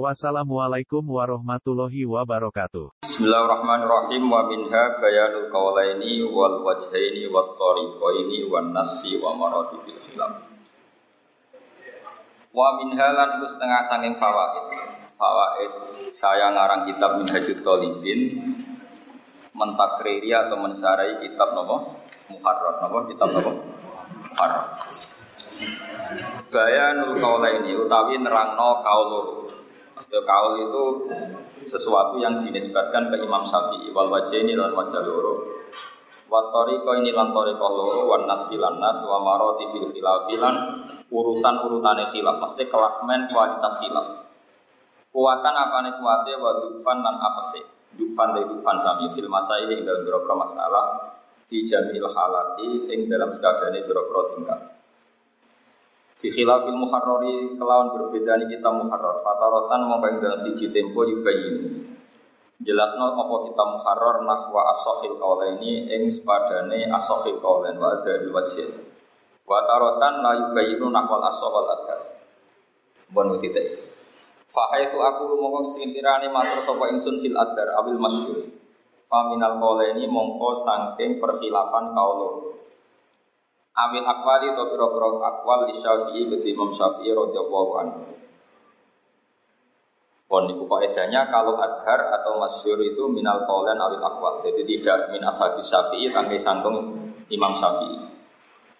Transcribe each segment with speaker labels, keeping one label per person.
Speaker 1: Wassalamualaikum warahmatullahi wabarakatuh.
Speaker 2: Bismillahirrahmanirrahim wa minha bayanul qawlaini wal wajhaini wat tariqaini wan nasi wa maratibil khilaf. Wa minha lan iku setengah sanging fawaid. Fawaid saya ngarang kitab Minhajut Talibin mentakriri atau mensarai kitab nopo Muharrar nopo kitab nopo Muharrar. Bayanul qawlaini utawi nerangno kaul loro. Maksudnya kaul itu sesuatu yang dinisbatkan ke Imam Syafi'i wal wajah ini lan wajah loro. Watori ko ini lan toriko loro wan nasi lan nas wa maroti bil khilafilan urutan urutane khilaf. Maksudnya kelasmen kualitas khilaf. Kuatan apa nih kuatnya wa dufan apa sih? Dufan dari dufan sami fil masa ini dalam beberapa masalah fi jamil halati ing dalam sekadane beberapa tingkat. Di khilafil muharrari kelawan berbeda ini kita muharrar. Fatarotan mongko dalam siji tempo yubayin. Jelasno apa kita muharrar nahwa asokhil ini ing sepadane asokhil kaulen wa ada wajib Watarotan la yubayinu nahwal asokhal adhar Bon titik Fahaitu aku mongko sintirane matur sapa ingsun fil adhar abil masyur Faminal ini mongko sangking perkhilafan kaulur Amil akwali atau biro-biro akwal di syafi'i ke Imam Syafi'i radhiyallahu anhu. Pon itu kaidahnya kalau adhar atau masyur itu minal kaulen awil akwal. Jadi tidak min ashabi syafi'i tangkai santung Imam Syafi'i.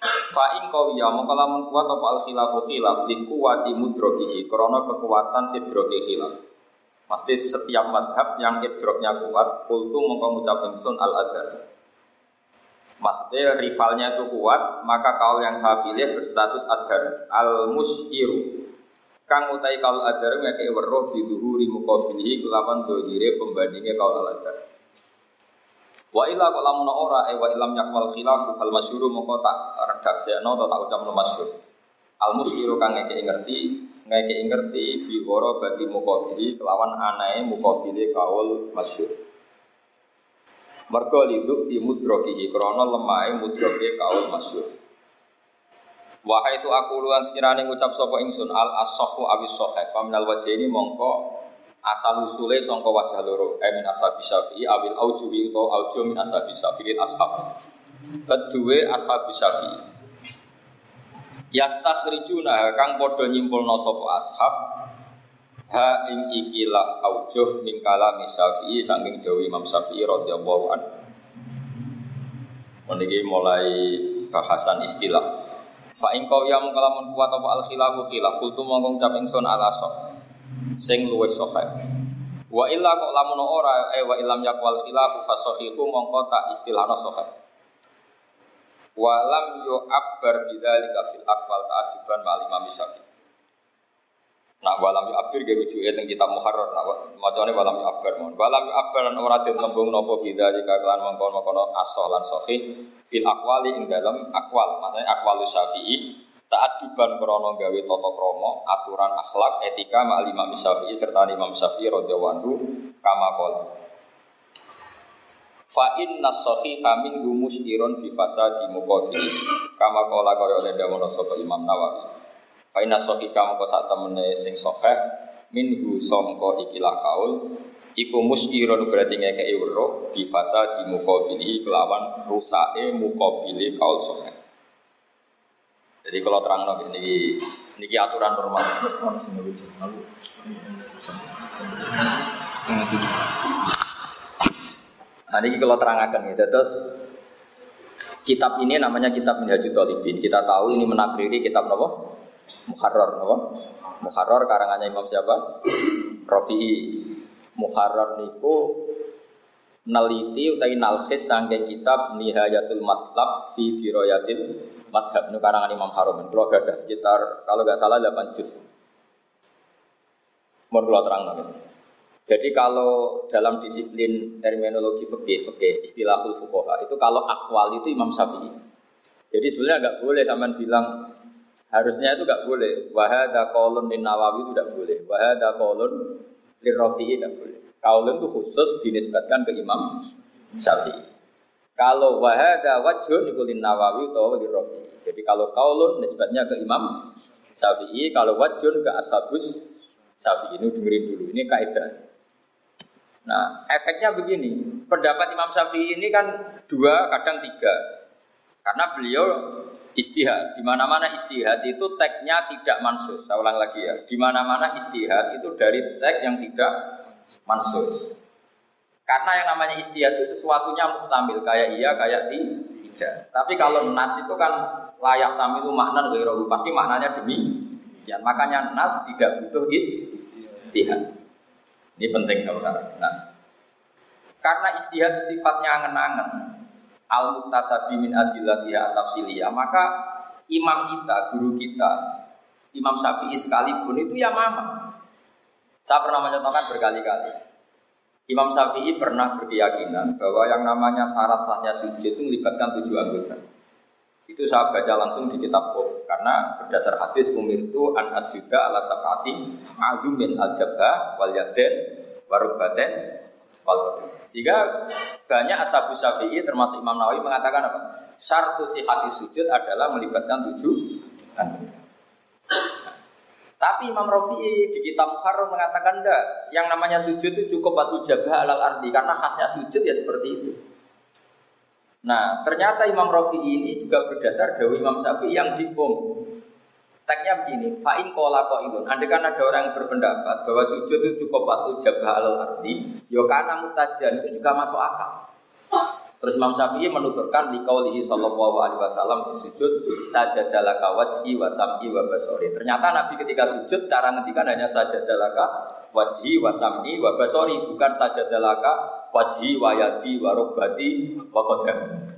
Speaker 2: Fa'in kawiya mengkalamun kuat apa al khilafu khilaf di kuwati mudrokihi Karena kekuatan idroki khilaf Pasti setiap madhab yang idroknya kuat Kultu mengkau ngucap al adhar Maksudnya rivalnya itu kuat, maka kaul yang saya pilih berstatus adhar al musiru. Kang utai kaul adhar ngeke weruh biduhuri mukabilihi kelawan dohire pembandingnya kaul al adhar. Wa illa kok lamun ora e wa ilam yakwal khilaf fal masyhuru moko tak redaksekno atau tak ucapno masyhur. Al musiru kang ngeke ngerti ngeke ngerti biwara bagi mukabili kelawan anae mukabili kaul masyhur. Mergo liduk di mudrokihi krono lemai mudroki kaul masyur. Wahai itu aku luan sekiranya ngucap sopo ingsun al asohu awis sohe faminal wajah ini mongko asal usule songko wajah loro emin asabi syafi'i awil aujuwi atau auju min asabi syafi'in ashab kedua ashabi syafi'i yastakhrijuna kang podo nyimpulno sopo ashab ha ing ikilah aujuh min kalami Syafi'i saking dawi Imam Syafi'i radhiyallahu anhu. Meniki mulai bahasan istilah. Fa ing kau yang kalamun kuat apa al khilafu khilaf kultu mongkong cap ingsun ala sok sing luwih sahih. Wa illa kok lamun ora eh wa ilam yakwal khilafu fa sahihu mongko tak istilahna sahih. Wa lam yu'abbar bidzalika fil aqwal ta'adiban ma'al Imam Syafi'i. Nak walam yu abir gak rujuk teng kitab muharrar nak macane walam yu abir mon. Walam yu abir lan ora den tembung napa bida jika kelan mengkono-kono asal lan sahih fil akwali ing dalam akwal. Maksudnya akwal Syafi'i taat diban krana gawe tata krama, aturan akhlak, etika ma Imam Syafi'i serta Imam Syafi'i radhiyallahu anhu kama qol. Fa inna sahiha min gumus iron bi fasadi. Kama qala kaya oleh dawono sapa Imam Nawawi. Faina sohi kamu kau saat temene sing soheh minhu songko ikilah kaul Iku musirun berarti ngekei wero Bifasa di mukobili kelawan rusae mukobili kaul soheh Jadi kalau terang lagi ini ini aturan normal. Nah ini kalau terangkan gitu terus kitab ini namanya kitab Minhajul Talibin. Kita tahu ini menakriri kitab apa? Muharrar apa? Muharrar karangannya Imam siapa? Rafi'i. Muharrar niku neliti utawi nalkhis saking kitab Nihayatul Matlab fi Firoyatil Madhab ini karangan Imam Harum. Kalau ada sekitar kalau nggak salah 8 juz. Mau kalau terang nanti. Jadi kalau dalam disiplin terminologi fikih, fikih istilah fuqaha itu kalau akwal itu Imam Syafi'i. Jadi sebenarnya nggak boleh teman bilang harusnya itu nggak boleh. Wahada kolon di Nawawi itu nggak boleh. Wahada kolon di Rafi'i nggak boleh. Kaulun itu khusus dinisbatkan ke Imam Syafi'i. Kalau wahada wajhun itu Nawawi atau di Rafi'i. Jadi kalau kaulun nisbatnya ke Imam Syafi'i, kalau wajhun ke Ashabus Syafi'i ini dengerin dulu. Ini kaidah. Nah, efeknya begini. Pendapat Imam Syafi'i ini kan dua, kadang tiga. Karena beliau istihad. Di mana-mana istihad itu teksnya tidak mansus. Saya ulang lagi ya. Di mana-mana istihad itu dari teks yang tidak mansus. Karena yang namanya istihad itu sesuatunya mustamil. Kayak iya, kayak tidak. Tapi kalau nas itu kan layak tamil makna ghairu. Pasti maknanya demi. Ya, makanya nas tidak butuh istihad. Ini penting saudara. Nah, karena istihad sifatnya angen-angen, al mutasabi min adillatiha tafsiliyah, maka imam kita, guru kita, Imam Syafi'i sekalipun itu ya mama. Saya pernah menyatakan berkali-kali. Imam Syafi'i pernah berkeyakinan bahwa yang namanya syarat sahnya sujud itu melibatkan tujuh anggota. Itu saya baca langsung di kitab Qur karena berdasar hadis umir itu an asjuda ala sabati azumin al wal yaden Sehingga banyak ashabu syafi'i termasuk Imam Nawawi mengatakan apa? Syartu hati sujud adalah melibatkan tujuh. Tapi Imam Rafi'i di kitab Muharram mengatakan enggak, yang namanya sujud itu cukup batu jabah alal ardi karena khasnya sujud ya seperti itu. Nah, ternyata Imam Rafi'i ini juga berdasar dari Imam Syafi'i yang dipom. Tagnya begini, fa'in kola ilun. Andai kan ada orang yang berpendapat bahwa sujud itu cukup waktu jabah al ardi, yo ya karena mutajan itu juga masuk akal. Terus Imam Syafi'i menuturkan di kaulihi sallallahu alaihi wasallam di sujud sajadalaka wajhi wa sam'i wa basori. Ternyata Nabi ketika sujud cara ngendikan hanya sajadalaka wajhi wa sam'i wa basori bukan sajadalaka wajhi wa yadi wa rukbati wa qadam.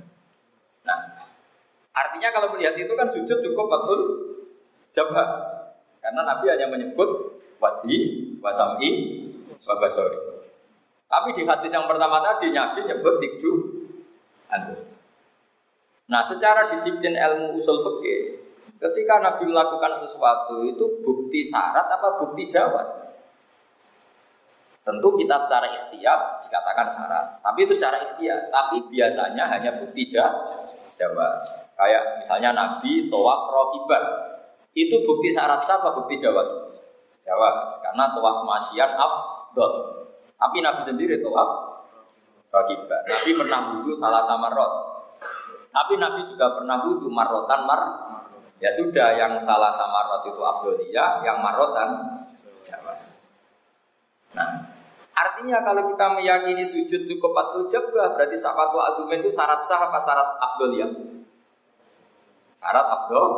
Speaker 2: Nah, artinya kalau melihat itu kan sujud cukup betul jabah. Karena Nabi hanya menyebut wajhi wa sam'i wa basori. Tapi di hadis yang pertama tadi Nabi nyebut tikju Nah, secara disiplin ilmu usul fikih, ketika Nabi melakukan sesuatu itu bukti syarat apa bukti jawab? Tentu kita secara ikhtiar dikatakan syarat, tapi itu secara ikhtiar. Tapi biasanya hanya bukti jawas. Kayak misalnya Nabi tawaf rokibat, itu bukti syarat siapa bukti jawas? Jawas, karena tawaf masyian afdol. Tapi Nabi sendiri tawaf rokibat. Nabi pernah wudhu salah sama rot. Tapi Nabi juga pernah wudhu marotan mar. Ya sudah, yang salah sama rot itu afdoliyah, yang marotan jawas. Nah, Artinya kalau kita meyakini sujud cukup patuh jabah, berarti safatu adumen itu syarat sah apa syarat abdul ya? Syarat abdul.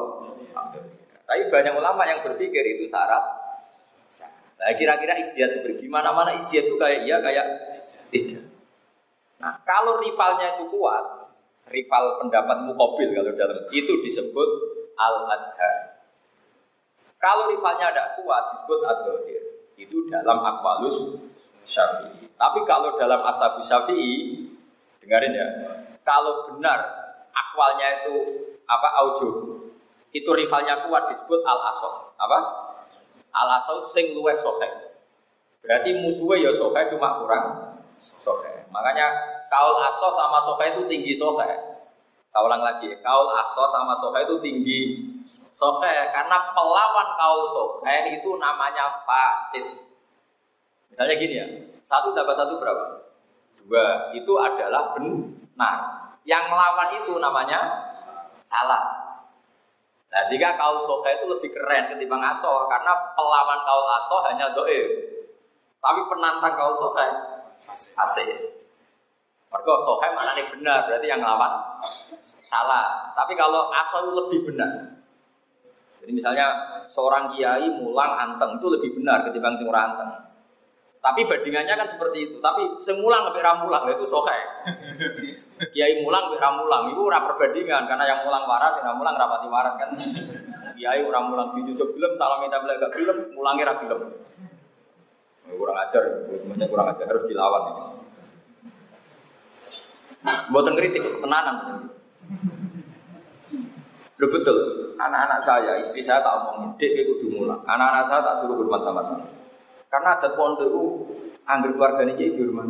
Speaker 2: Tapi banyak ulama yang berpikir itu syarat Nah kira-kira istiadat seperti gimana mana istiadat itu kayak iya kayak tidak. Nah kalau rivalnya itu kuat, rival pendapat mukobil kalau dalam itu disebut al adha. Kalau rivalnya ada kuat disebut ad Itu dalam akwalus Syafi'i. Tapi kalau dalam Ashabu Syafi'i, dengarin ya, kalau benar akwalnya itu apa aujo, itu rivalnya kuat disebut al asoh. Apa? Al asoh sing luwe sohe. Berarti musuhnya ya sohe cuma kurang sohe. Makanya kaul asoh sama sohe itu tinggi sohe. Saya ulang lagi, kaul aso sama sohe itu tinggi sohe karena pelawan kaul sohe itu namanya fasid. Misalnya gini ya, satu tambah satu berapa? Dua. Itu adalah benar. Yang melawan itu namanya salah. Nah sehingga kaul soka itu lebih keren ketimbang aso karena pelawan kaul aso hanya doe, tapi penantang kaul soka asih. Mereka sokai mana nih benar berarti yang lawan salah. Tapi kalau aso itu lebih benar. Jadi misalnya seorang kiai mulang anteng itu lebih benar ketimbang seorang anteng. Tapi bandingannya kan seperti itu. Tapi semulang lebih ramulang itu sohe. Kiai mulang lebih ramulang itu ora perbandingan karena yang mulang waras, yang mulang rapati waras kan. Kiai ora mulang dijujuk film, salam minta bela gak film, mulangnya ra film. Kurang ajar, semuanya kurang ajar harus dilawan ini. Buatan kritik, tenanan. Lo betul, anak-anak saya, istri saya tak omongin, dek itu kudu Anak-anak saya tak suruh hormat sama saya. Karena ada pondok itu, anggur keluarga ini jadi hormat.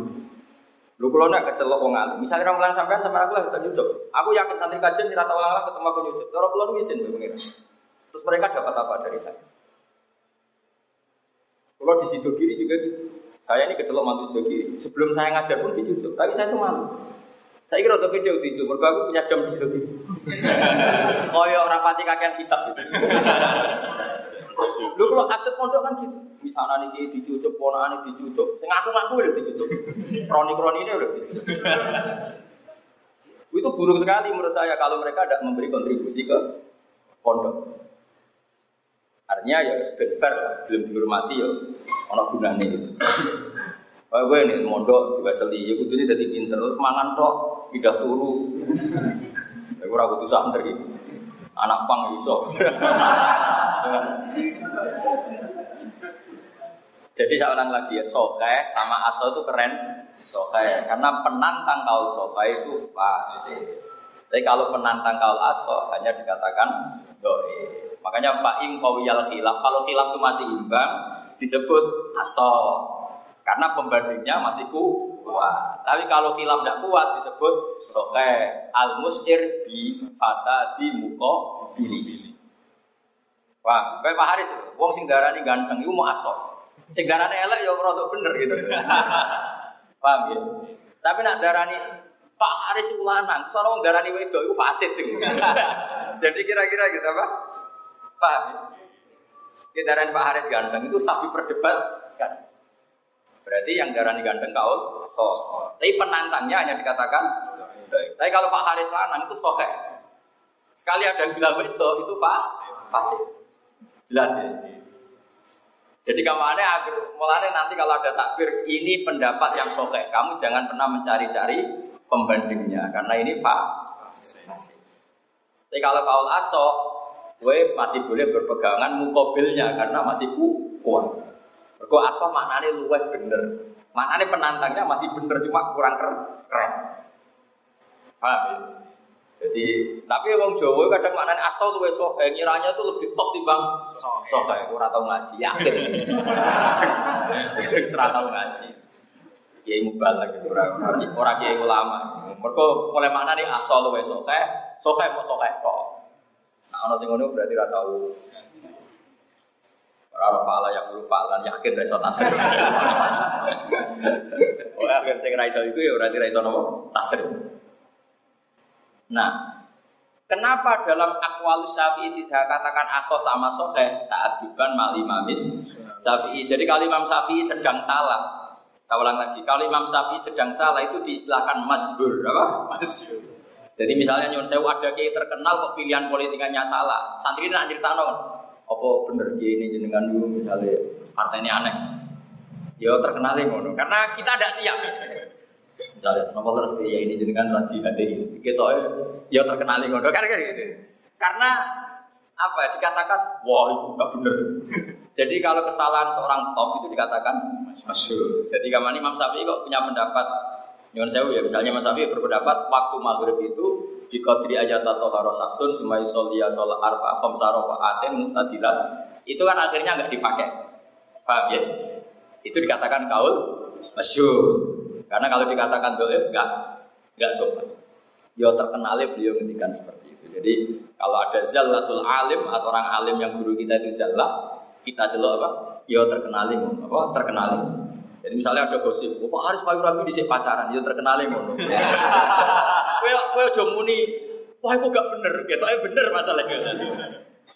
Speaker 2: Lu kalau nak kecelok wong alim, misalnya orang bilang sampean sama aku lah kita nyucuk. Aku yakin santri kajian tidak tahu lah ketemu aku nyucuk. Kalau keluar wisin pengiran. Terus mereka dapat apa dari saya? Kalau di situ kiri juga gitu. Saya ini kecelok mantu situ kiri. Sebelum saya ngajar pun dicucuk, tapi saya itu malu. Saya kira untuk video itu, mereka aku punya jam di situ kiri. Koyo orang pati kakean hisap gitu. Lu kalau atlet pondok kan gitu. Misalnya nih dicucuk, ponaan dicucuk. Saya ngaku-ngaku udah dicucuk. Kroni-kroni ini udah dicucuk. Itu buruk sekali menurut saya kalau mereka tidak memberi kontribusi ke pondok. Artinya ya ben fair lah, belum dihormati ya ono gunane gitu. Kayak gue nih mondok seli, ya kudunya jadi pinter, terus mangan tok, pindah turu. Ya gue ragu tuh santri, anak pang iso. Jadi saya lagi ya, soke sama aso itu keren. Soke, karena penantang kau soke itu pasti. Tapi kalau penantang kau aso hanya dikatakan doi. Makanya fa'im kawiyal khilaf. Kalau khilaf itu masih imbang disebut aso. Karena pembandingnya masih kuat. Tapi kalau khilaf tidak kuat disebut soke al musir bi fasa di muko bili. Wah, kayak Pak Haris, wong sing darani ganteng itu mau aso. Sing darani elek ya rada bener gitu. Paham ya? Tapi nak darani Pak Haris itu lanang, soalnya wong darani itu fasid. Jadi kira-kira gitu apa? Paham ya? Kita Pak Haris ganteng itu sapi perdebat kan. Berarti yang darani ganteng kau so. Tapi penantangnya hanya dikatakan Tapi kalau Pak Haris lanang itu sohe. Sekali ada yang bilang itu, itu Pak Fasid. Jelas ya? Jadi kamarnya agar mulanya nanti kalau ada takbir ini pendapat yang sokek, kamu jangan pernah mencari-cari pembandingnya karena ini pak. Tapi kalau kau aso, gue masih boleh berpegangan mukobilnya karena masih kuat. Kau aso maknanya luwes bener, maknanya penantangnya masih bener cuma kurang keren. Paham ya? Jadi, tapi wong Jawa kadang mana asal luwe sohe, ngiranya tuh lebih top timbang sohe. Ora tau ngaji, yakin. Ora tau ngaji. Kiai mubalak gitu, orang orang kiai ulama. Mereka mulai mana nih asal luwe sohe, sohe mau sohe kok. Nah, ono sing ngono berarti ora tau. Ora fala ya perlu falan yakin ra iso tasir. Ora akhir sing ra iso iku ya berarti ra iso tasir. Nah, kenapa dalam akwal syafi'i tidak katakan aso sama sohe ta'adiban mali mamis syafi'i. Jadi kalau Imam Syafi'i sedang salah, saya ulang lagi, kalau Imam Syafi'i sedang salah itu diistilahkan masbur, apa? Masbur. Jadi misalnya nyun sewu ada kiai terkenal kok pilihan politikanya salah, santri ini nak cerita apa bener ini jenengan dulu misalnya partainya aneh, ya terkenal ngono, karena kita tidak siap. Misalnya, nopo terus ya ini jenengan radi hati kita ya terkenal ngono kan gitu. Karena apa ya dikatakan wah itu enggak benar. Jadi kalau kesalahan seorang top itu dikatakan masyhur. Jadi kamar Imam Syafi'i kok punya pendapat Nyuwun sewu ya, misalnya Imam Syafi'i berpendapat waktu maghrib itu di kodri aja tato harosaksun sumai solia sholat arfa komsaro aten mutadilat itu kan akhirnya nggak dipakai paham ya itu dikatakan kaul masyur karena kalau dikatakan doif enggak enggak sopan. Yo terkenal beliau ngendikan seperti itu. Jadi kalau ada zallatul alim atau orang alim yang guru kita itu zallah, kita celok apa? Yo terkenal apa? Terkenal. Jadi misalnya ada gosip, Pak Haris Payu Rabi di pacaran, yo terkenal ngono. Kowe kowe aja wah itu gak bener, aja bener masalahnya.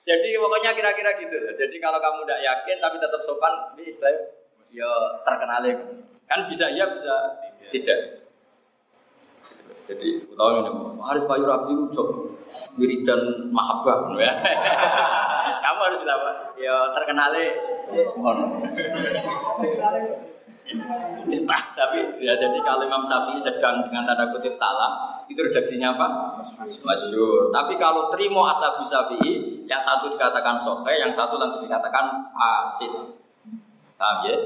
Speaker 2: Jadi pokoknya kira-kira gitu. Jadi kalau kamu tidak yakin tapi tetap sopan, bisa yo terkenal Kan bisa iya, bisa tidak. Jadi utawa ini harus payu rapi ucap wiridan mahabbah ya. Kamu harus bilang ya terkenale Tapi ya jadi kalau Imam Syafi'i sedang dengan tanda kutip salah, itu redaksinya apa? Masyur. Tapi kalau terima asabu Syafi'i, yang satu dikatakan sofe, yang satu langsung dikatakan asid. Paham ya?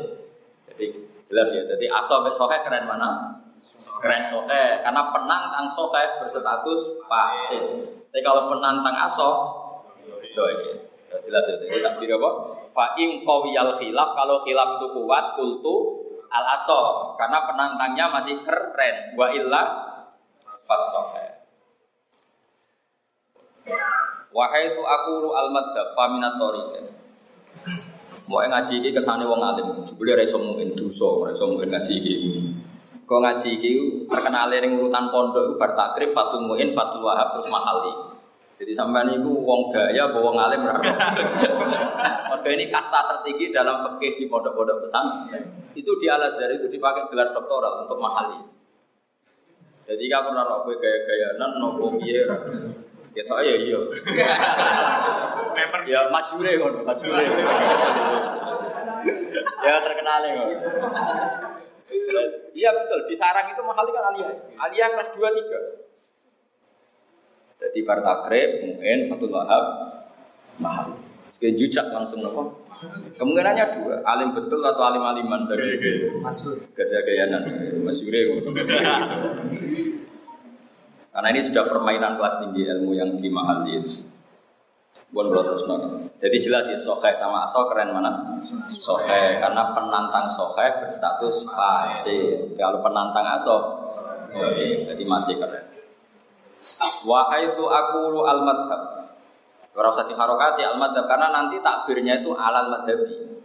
Speaker 2: Jadi jelas ya. Jadi aso sohe keren mana? Keren sohe karena penantang sohe berstatus fasid. Tapi kalau penantang aso, doi. Ya, jelas ya. Jadi takdir apa? Fa in qawiyal khilaf kalau khilaf itu kuat kultu al aso karena penantangnya masih keren. Wa illa fasohe. Wahai tu aku al madzhab faminat tariqah. Mau ngaji iki kesane wong alim. Jebule ora iso mungkin dosa, ora iso mungkin ngaji iki. Kok ngaji iki terkenal ning urutan pondok takrib Fatul Muin, Fatul Wahab terus Mahali. Jadi sampean itu wong gaya bawa wong alim ora. Mergo ini kasta tertinggi dalam fikih di pondok-pondok pesantren. Itu di Al Azhar itu dipakai gelar doktoral untuk Mahali. Jadi kamu ora gaya-gaya nan nopo piye Kita ya iya. ya masyure kon, masyure. ya terkenal ya. Iya betul, di sarang itu mahal kan Aliyah. Aliyah kelas 2 3. Jadi Bartakrib, mungkin Fatul Wahab, mahal. Sekali jujak langsung apa? Kemungkinannya dua, alim betul atau alim aliman dari Masur. Gajah gayanan, masyure. Karena ini sudah permainan kelas tinggi ilmu yang di mahal itu. Bukan terus Jadi jelas ya sohe sama aso keren mana? Sohe karena penantang sohe berstatus fase. Kalau penantang aso, jadi masih keren. Wahai itu aku lu al madhab. Orang usah diharokati al madhab karena nanti takbirnya itu alal madhabi.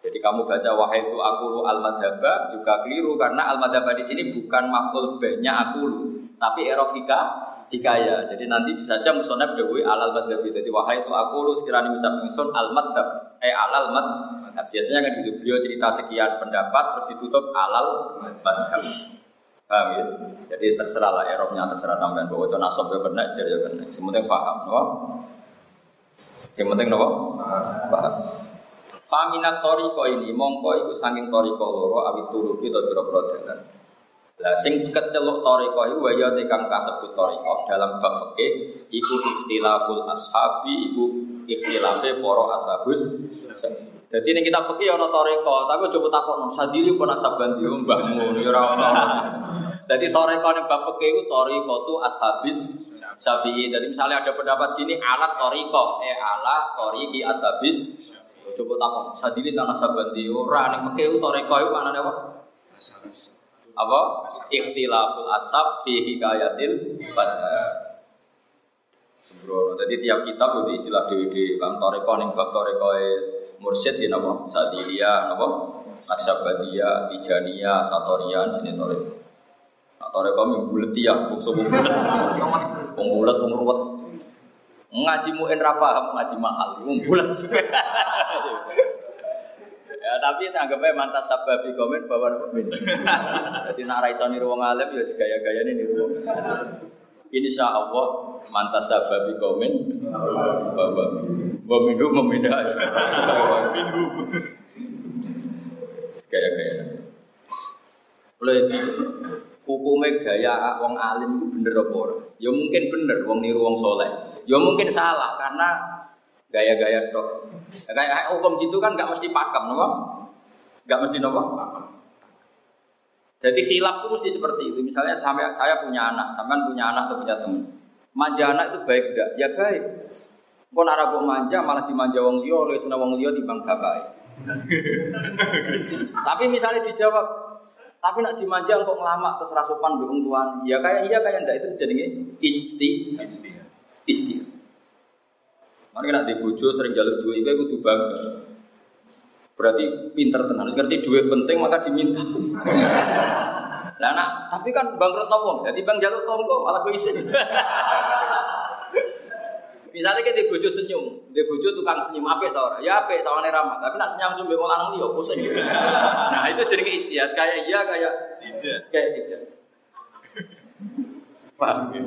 Speaker 2: Jadi kamu baca wahai itu aku al madhab juga keliru karena al madhab di sini bukan makhluk banyak aku lu tapi erofika hikaya. Jadi nanti bisa saja musonab dewi alal madhabi. Jadi wahai itu aku lu sekiranya minta ingsun al madhab, eh alal madhab. Biasanya kan gitu beliau cerita sekian pendapat terus ditutup alal madhab. Paham ya? Jadi terserah lah erofnya terserah sampai bahwa itu nasab ya kena jar ya kena. Semuanya paham, no? Semuanya no? Paham. Faminat toriko ini mongko iku saking toriko loro awit turu itu biro-biro dalan. Lah sing keceluk toriko iku wa ya kang kasebut toriko dalam bab fikih iku ikhtilaful ashabi iku ikhtilafe para ashabus. Jadi ini kita fikih ana toriko, tapi coba takon sadiri pun asaban di mbahmu? Ya ono. Jadi toriko ning bab fikih iku toriko tu ashabis Syafi'i. Jadi misalnya ada pendapat gini alat toriko, eh alat toriki ashabis. Coba takon sadiri tanah saban di ora ning fikih toriko iku maknane apa? Ashabis apa? Ikhtilaful asab fi hikayatil sembrono. Jadi tiap kitab itu istilah dewi dewi bang. Toreko ning bab toreko mursyid ya napa? Sadiria napa? Naksabadia tijania satorian jenis toreko nah toreko mi bulet ya bungsu bulet wong bulet wong ruwet ngaji muin ra paham ngaji mahal bulet Ya, tapi saya anggapnya mantas sababi komen bahwa min. Jadi nak raiso niru wong alim ya gaya-gaya ini niru. Insya Allah mantas sababi komen bahwa memindu memindah. Mindu. Gaya-gaya. Oleh hukumnya gaya wong alim itu bener apa ora? Ya mungkin bener wong niru wong soleh. Ya mungkin salah karena gaya-gaya dok. Kayak hukum gitu kan nggak mesti pakem, nopo? Nggak mesti nopo? Jadi khilaf itu mesti seperti itu. Misalnya sampai saya punya anak, sampean punya anak atau punya teman. Manja anak itu baik enggak? Ya baik. Kok nara manja malah dimanja wong liya oleh sunah wong liya timbang bapak. Tapi misalnya dijawab, tapi nak dimanja kok ngelama terus rasupan wong tuan. Ya kayak iya kayak ndak itu jadinya isti isti. Mana nak di bojo sering jaluk duit itu kudu bangga. Berarti pinter tenan. Ngerti duit penting maka diminta. Nah, nah, tapi kan bangkrut nopo, jadi bang jaluk tonggo malah gue isin. Misalnya kita di bojo senyum, di bojo tukang senyum apa tau Ya apa sawane ramah, tapi nak senyum cuma wong lanang dia pusing. Nah itu jadi istiadat kayak iya kayak tidak, kayak tidak. Paham ya?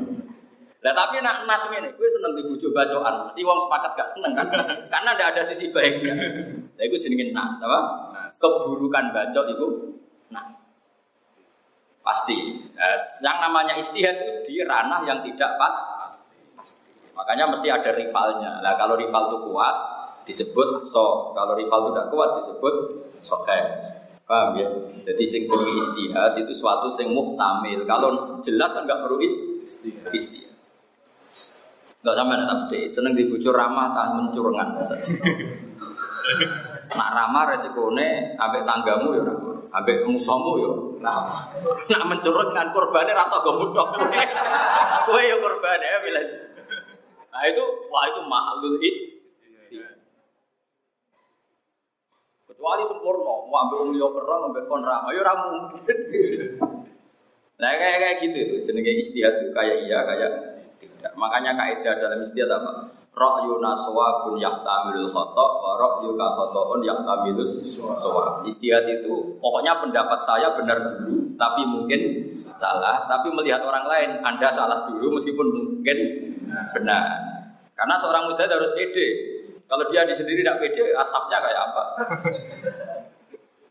Speaker 2: Lah tapi nak nas ini, gue seneng dibujuk bacoan. Si wong sepakat gak seneng kan? Karena tidak ada sisi baiknya. Lah itu jenengin nas, apa? Nas. Keburukan bacot itu nas. Pasti. Nah, yang namanya istihad itu di ranah yang tidak pas. Makanya mesti ada rivalnya. Lah kalau rival itu kuat disebut so. Kalau rival itu tidak kuat disebut sokai. Paham ya? Jadi sing jenenge istihad itu suatu sing muhtamil. Kalau jelas kan nggak perlu is istihad. istihad. Enggak sampai tak gede, seneng dibujur ramah tak mencurengan. Nak ramah resikone ambek tanggamu ya ramah, ambek musuhmu ya ramah. Nak mencureng kan korbannya rata gak. Kowe ya korbannya ya bilang. Nah itu wah itu mahalul is. Kecuali sempurna, mau ambil umum yo kerang, ambil kon ramah, yo ramu. Nah kayak kayak gitu tuh, jenenge istihad tuh kayak iya kayak tidak. Makanya kaidah dalam istiadat apa? Ra'yu naswabun yahtamilul khata wa ra'yu ka khata'un yahtamilus sawab. Istiadat itu pokoknya pendapat saya benar dulu, tapi mungkin salah, tapi melihat orang lain Anda salah dulu meskipun mungkin benar. Karena seorang mujtahid harus pede. Kalau dia di sendiri tidak pede, asapnya kayak apa?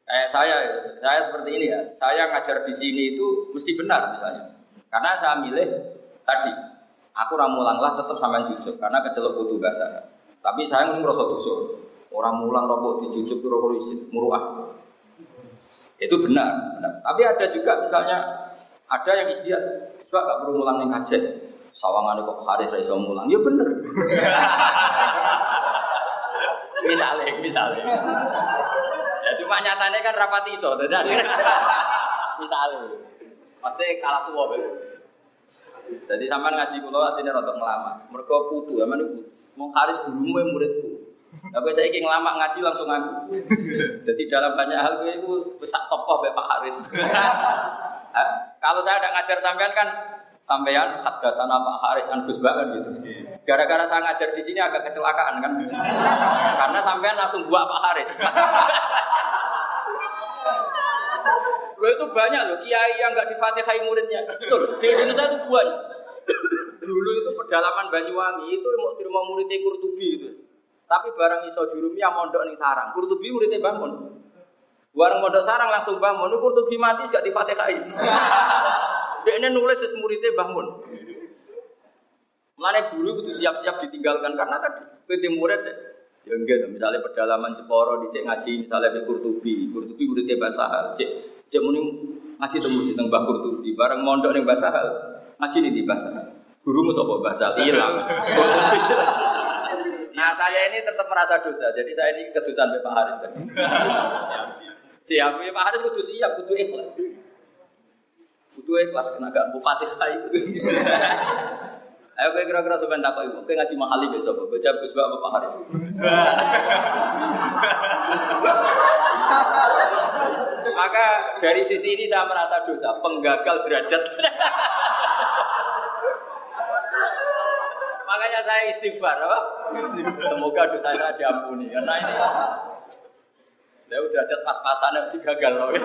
Speaker 2: Kayak saya, saya seperti ini ya. Saya ngajar di sini itu mesti benar misalnya. Karena saya milih tadi Aku ramulang lah tetap sampean jujur karena kecelok butuh bahasa. Tapi saya ngomong rasa dosa. Orang mulang rokok dijujuk rokok isin, muruah. Itu benar, benar. Tapi ada juga misalnya ada yang istiadat, coba gak perlu mulang yang kajet. Sawangan kok hari saya iso mulang, ya bener. misalnya, misalnya. Ya cuma nyatanya kan rapat iso, tidak. misalnya. Pasti kalah tua jadi sampean ngaji kula asline rada ngelama. Mergo putu, ya mana putu. Mau haris gurumu yang muridku. Tapi saya ingin ngelama ngaji langsung aku. Jadi dalam banyak hal gue itu bisa tokoh Pak Haris. Kalau saya ada ngajar sampean kan sampean hadasana Pak Haris an Gus kan gitu. Gara-gara saya ngajar di sini agak kecelakaan kan. Karena sampean langsung buat Pak Haris. Lo itu banyak loh kiai yang nggak difatihai muridnya. Betul. Di Indonesia itu banyak. Dulu itu pedalaman Banyuwangi itu mau terima muridnya Kurtubi itu. Tapi barang iso jurumnya mondok nih sarang. Kurtubi muridnya bangun. Barang mondok sarang langsung bangun. Kurtubi mati gak difatihai. Dia ini nulis muridnya bangun. Mulane dulu itu siap-siap ditinggalkan karena tadi PT murid ya enggak misalnya pedalaman Jeporo di ngaji misalnya di Kurtubi, Kurtubi muridnya bahasa cek Cek muni ngaji temu di tengah tuh di bareng mondok ning bahasa hal. Ngaji nih di bahasa hal. Guru sapa bahasa hilang. nah saya ini tetap merasa dosa. Jadi saya ini kedusan Pak Haris. siap siap. Siap ya Pak Haris kudu siap, kudu ikhlas. Kudu ikhlas kena gak bupati saya. Ayo kowe kira-kira sampean takok ibu, kowe ngaji mahali besok, baca Gus Pak Haris. Maka dari sisi ini saya merasa dosa, penggagal derajat. Makanya saya istighfar, apa? Semoga dosa saya diampuni. Karena ini, ya derajat pas-pasan yang digagal loh.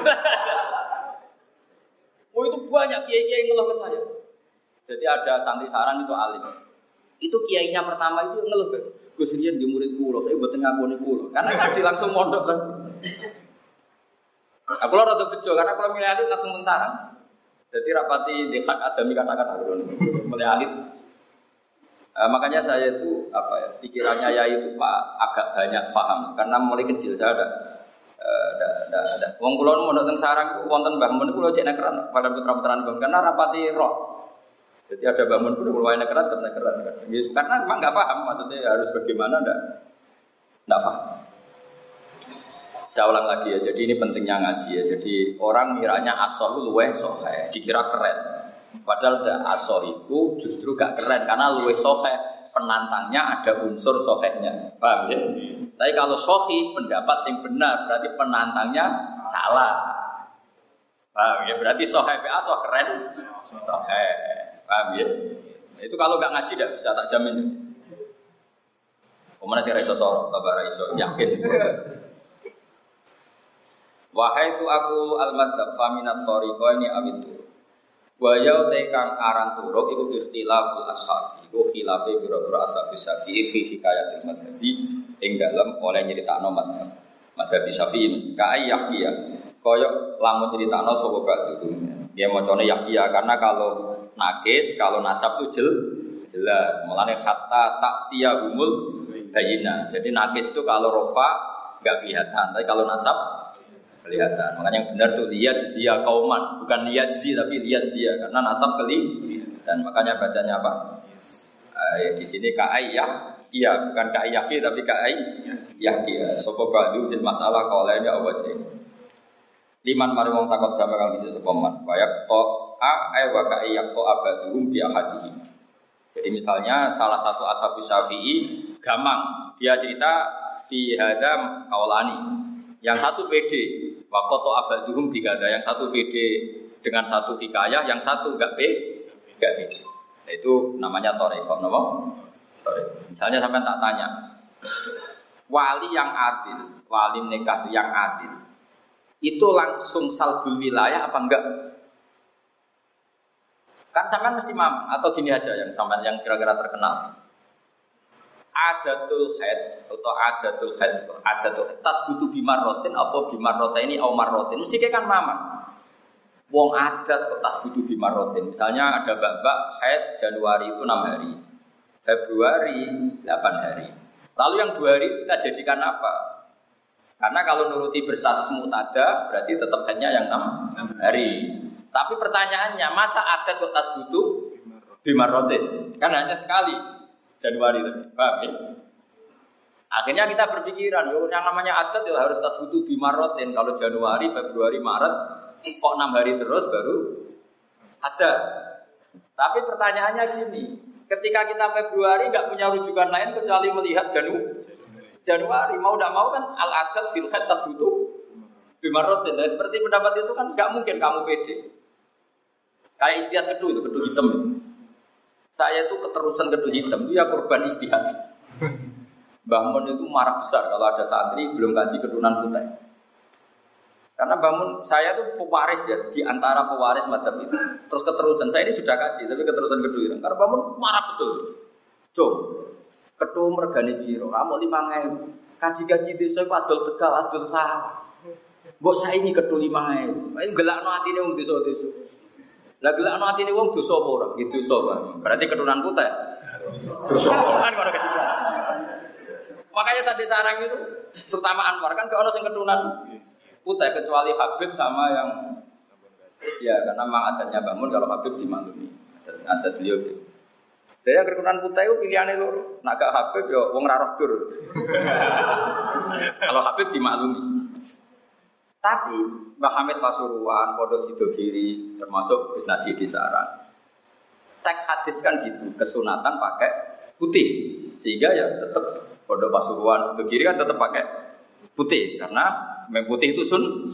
Speaker 2: Oh itu banyak kiai-kiai yang ngeluh ke saya. Jadi ada santri saran itu alim. Itu kiainya pertama itu ngeluh ke Gus Rian di murid kulo, saya buat tengah kulo. Karena tadi langsung mondok kan. Aku lo rada bejo karena kalau milih alit langsung mensarang. Jadi rapati di hak adami kata-kata milih alit. Uh, makanya saya itu apa ya pikirannya ya itu pak agak banyak paham karena mulai kecil saya ada ada ada ada. Wong kulon mau datang sarang wonten mbah mun kulo cek nekeran pada putra putra bang karena rapati roh. Jadi ada bangun pun kulo nekeran tetap nekeran. Karena memang nggak paham maksudnya harus bagaimana ndak ndak paham. Saya ulang lagi ya, jadi ini pentingnya ngaji ya. Jadi orang miranya asoh luweh sohe, dikira keren. Padahal asoh itu justru gak keren karena luweh sohe penantangnya ada unsur sohenya. Paham ya? Tapi kalau sohi pendapat yang benar berarti penantangnya salah. Paham ya? Berarti sohe asoh keren sohe. Paham ya? Itu kalau gak ngaji tidak bisa tak jamin. Ke mana sih Raiso Sorok, Tabara Iso, yakin. Wahai tu aku al-madzhab faminat ini awitu. Wa yau tekang aran turuk iku ikhtilaful ashab. Iku khilafe biro-biro ashab syafi'i fi hikayatil madhabi ing dalem oleh nyeritakno madhab. Madhab syafi'i ka yahya. Koyok lamun nyeritakno sapa ba'du. Dia macane yahya karena kalau nakis, kalau nasab itu jel, jelas. Hatta tak tiagumul bayina. Jadi nakis itu kalau rofa nggak kelihatan, tapi kalau nasab kelihatan. Makanya yang benar tuh lihat zia kauman, bukan lihat zi tapi lihat zia karena nasab keli dan makanya bacanya apa? Ya, di sini kai ya, iya bukan kai yaki tapi kai yaki. Ya. Sopo badu fil masalah kalau lainnya sih? Liman mari wong takut gambar kang bisa sepaman. Wayak to a ay wa kai yak to abaduhum bi ahadihi. Jadi misalnya salah satu ashabu syafi'i gamang dia cerita fi hada kaulani yang satu PD wakoto abaduhum ada yang satu PD dengan satu hikayah yang satu enggak P enggak PD. Nah, itu namanya toreko nama misalnya sampai tak tanya wali yang adil wali nikah yang adil itu langsung salbul wilayah apa enggak? Kan sampean mesti mam atau gini aja yang sampean yang kira-kira terkenal. Adatul head atau adatul head adatul head tas butuh bimar rotin apa bimar rotin ini omar rotin mesti kan mama. Wong adat kok tas butuh bimar rotin. Misalnya ada bak-bak head Januari itu enam hari, Februari delapan hari. Lalu yang dua hari kita jadikan apa? Karena kalau nuruti berstatus mutada berarti tetap hanya yang enam hari. Tapi pertanyaannya, masa ada kok tas butuh bimarotin? Kan hanya sekali Januari tadi, paham ya? Akhirnya kita berpikiran, yang namanya adat ya harus tas butuh bimarotin. Kalau Januari, Februari, Maret, kok enam hari terus baru ada. Tapi pertanyaannya gini, ketika kita Februari nggak punya rujukan lain kecuali melihat Janu, Januari, mau tidak mau kan al adat filhat tas butuh bimarotin. Nah, seperti pendapat itu kan nggak mungkin kamu pede. Kayak istiad kedu itu, kedu hitam. Saya itu keterusan kedu hitam, itu ya korban istihad. Bangun itu marah besar kalau ada santri belum kaji kedunan putih. Karena bangun saya itu pewaris ya di antara pewaris macam itu. Terus keterusan saya ini sudah kaji, tapi keterusan kedua itu. Karena bangun marah betul. Cuk, ketua mergani biro, kamu lima ngewu. Kaji-kaji desa itu adol tegal, adol sah. Bok saya ini ketua lima ngewu. Ayo gelak no hati ini untuk desa-desa. Lah gelak ati ini wong dosa apa ora? Gitu dosa, Berarti keturunan putih. Dosa. Kan kesimpulan. Makanya saat sarang itu terutama Anwar kan kalau sing keturunan putih kecuali Habib sama yang ya karena memang adatnya bangun kalau Habib dimaklumi. Adat beliau gitu. Saya keturunan putih itu pilihannya loro. Nak gak Habib ya wong ra dur. Kalau Habib dimaklumi. Tapi Mbah Hamid Pasuruan, Pondok Sidogiri, termasuk Gus Najib di Sarang. Tek hadis kan gitu, kesunatan pakai putih. Sehingga ya tetap Pondok Pasuruan, Sidogiri kan tetap pakai putih. Karena memang putih itu sun.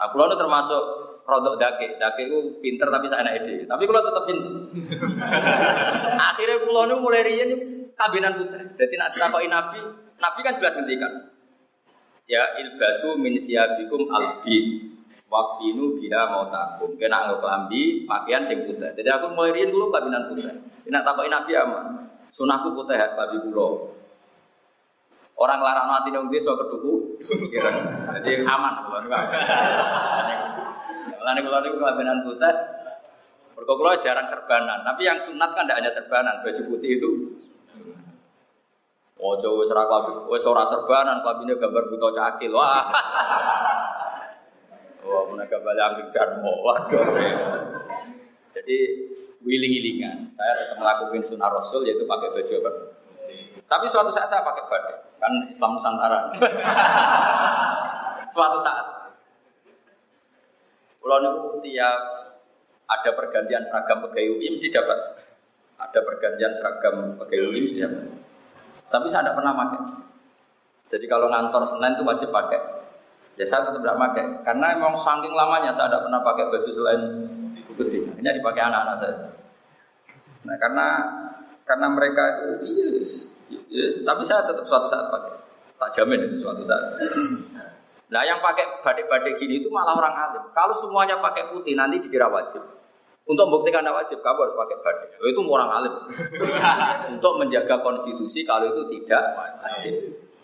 Speaker 2: Aku nah, termasuk rodok dake, dake itu pinter tapi saya enak ide. Tapi kalau tetap pinter. Akhirnya pulau mulai rian kabinan putih. Jadi nak takoki Nabi, Nabi kan jelas ngendikan ya ilbasu min siyabikum albi. Wakfinu bila mau takum kena kelambi pakaian sing putih. Jadi aku rian dulu kabinan putih. Tidak takokin nabi ama sunahku putih ya babi pulau orang larang nanti nunggu dia soal jadi aman enggak Lalu kalau itu kabinan putih. Berkokulah jarang serbanan, tapi yang sunat kan tidak hanya serbanan, baju putih itu Ojo wis ora wis ora serbanan kabine gambar buta cakil. Wah. Wah, mana gambar yang darmo. Waduh. Jadi wiling-wilingan. Saya tetap melakukan sunnah Rasul yaitu pakai baju apa? Tapi suatu saat saya pakai batik. Kan Islam Nusantara. suatu saat. Kalau niku tiap ada pergantian seragam pegawai UI mesti dapat. Ada pergantian seragam pegawai UI mesti dapat. Tapi saya tidak pernah pakai. Jadi kalau ngantor Senin itu wajib pakai. Ya saya tetap tidak pakai. Karena memang saking lamanya saya tidak pernah pakai baju selain putih. Ini dipakai anak-anak saya. Nah karena karena mereka itu yes, yes, tapi saya tetap suatu saat pakai. Tak jamin itu suatu saat. Nah yang pakai badik-badik gini itu malah orang alim. Kalau semuanya pakai putih nanti dikira wajib. Untuk membuktikan tidak wajib, kamu harus pakai. Oh, itu orang alim. Untuk menjaga konstitusi kalau itu tidak wajib.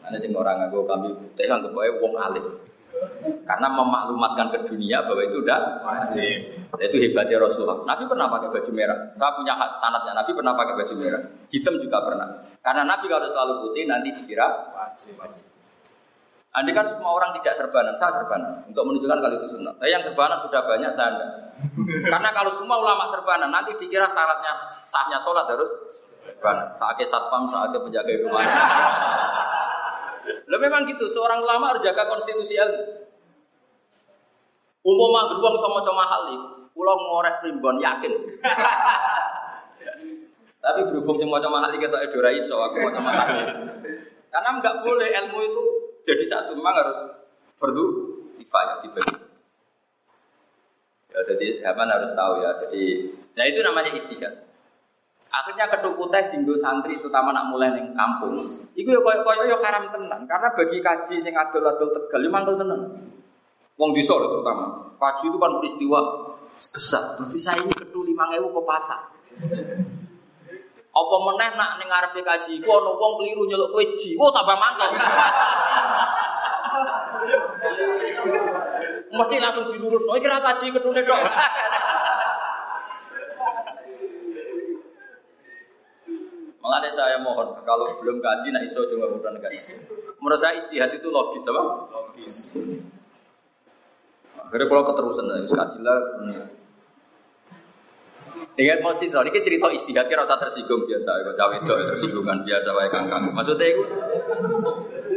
Speaker 2: Karena sih orang ngaku kami putih kan kebawa wong alim. Karena memaklumatkan ke dunia bahwa itu udah wajib. Itu hebatnya Rasulullah. Nabi pernah pakai baju merah. Saya punya sanatnya. Nabi pernah pakai baju merah. Hitam juga pernah. Karena Nabi kalau selalu putih nanti sekira wajib. wajib. Andai kan semua orang tidak serbanan, saya serbanan untuk menunjukkan kalau itu sunnah. Tapi yang serbanan sudah banyak saya enggak. Karena kalau semua ulama serbanan nanti dikira syaratnya sahnya sholat harus serbanan. Saatnya satpam, saatnya penjaga rumah. Lo memang gitu, seorang ulama harus jaga konstitusi ilmu. Umpama beruang sama cuma mahal pulau ngorek primbon yakin. Tapi berhubung semua cuma mahal kita edora iso aku mau mahal. Karena nggak boleh ilmu itu jadi satu memang harus perlu difanya dibagi. Ya, jadi zaman harus tahu ya. Jadi, nah itu namanya istihad. Akhirnya kedua putih dinggo santri terutama nak mulai neng kampung. Iku ya koyo koyo ya haram tenan karena bagi kaji sing adol-adol tegal ya mantul tenan. Wong desa terutama. Kaji itu kan peristiwa besar. Berarti saya ini lima ewu ke pasar. Apa meneh nak ning ngarepe kaji iku ana wong keliru nyeluk kowe. Oh tambah mangkel. Mesti langsung dilurus. Oh kira kaji kedune dok. Mengenai saya mohon, kalau belum kaji, nak iso juga mudah kaji. Menurut saya istihad itu logis, apa? Logis. Akhirnya kalau keterusan, harus kaji lah. Dengan mau cerita, ini cerita istihad kira usah tersinggung biasa, kok cawe itu tersinggungan biasa, wae kangkang. Maksudnya itu,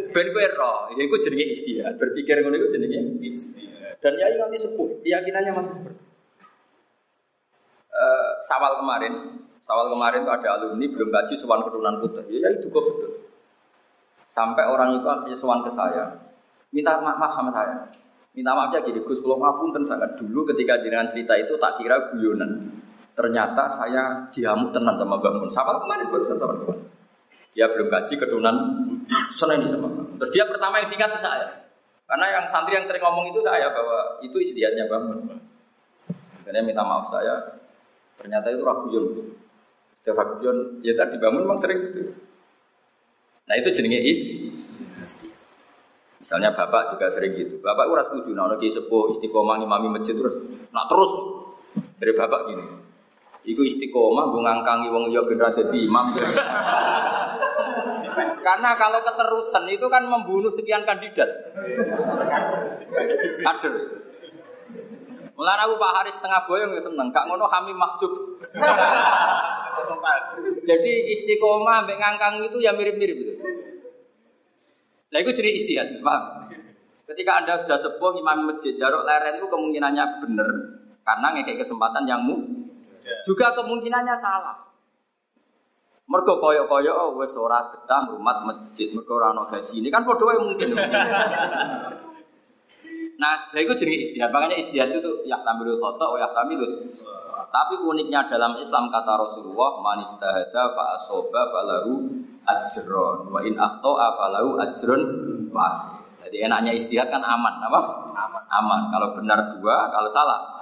Speaker 2: ben kowe roh, ya iku jenenge istihad. Berpikir ngono iku jenenge istihad. Dan ya nanti sepuh, keyakinannya masih seperti. Uh, sawal kemarin, sawal kemarin itu ada alumni belum gaji sewan keturunan putra. Ya, ya itu kok betul. Sampai orang itu akhirnya sewan ke saya, minta maaf sama saya. Minta maafnya gini, Gus, kalau maafun sangat dulu ketika jenengan cerita itu tak kira guyonan. Ternyata saya diamuk tenang sama Mbak Mun. Sama kemarin baru sama kemarin. Dia belum gaji keturunan ini sama Terus dia pertama yang diingat saya. Karena yang santri yang sering ngomong itu saya bahwa itu istiadatnya Mun. Akhirnya minta maaf saya. Ternyata itu raguyon. Setiap raguyon, ya tadi bangun memang sering gitu. Nah itu jenenge is. Misalnya bapak juga sering gitu. Bapak itu setuju, nah lagi sepuh istiqomah imami masjid terus, nah terus dari bapak gini. Iku istiqomah gue ngangkangi wong liya ben di imam. Karena kalau keterusan itu kan membunuh sekian kandidat. Kader. Mulane aku Pak Haris setengah boyong ya seneng, gak ngono kami makjub. Jadi istiqomah ambek ngangkang itu ya mirip-mirip itu. Nah itu jadi istihad, paham? Ketika Anda sudah sepuh imam masjid, jaruk leren itu kemungkinannya benar karena ngekek kesempatan yang mu juga kemungkinannya salah. Mergo koyo-koyo oh, wis ora betah rumah masjid, mergo ora ono gaji. Ini kan padha mungkin. nah, lha iku jenenge istihad. Makanya istihad itu ya tambilul khata wa ya tamilus. Tapi uniknya dalam Islam kata Rasulullah, man istahada fa asoba falahu ajrun wa in akhta'a falahu ajrun wahid. Jadi enaknya istihad kan aman, apa? Aman. Aman. Kalau benar dua, kalau salah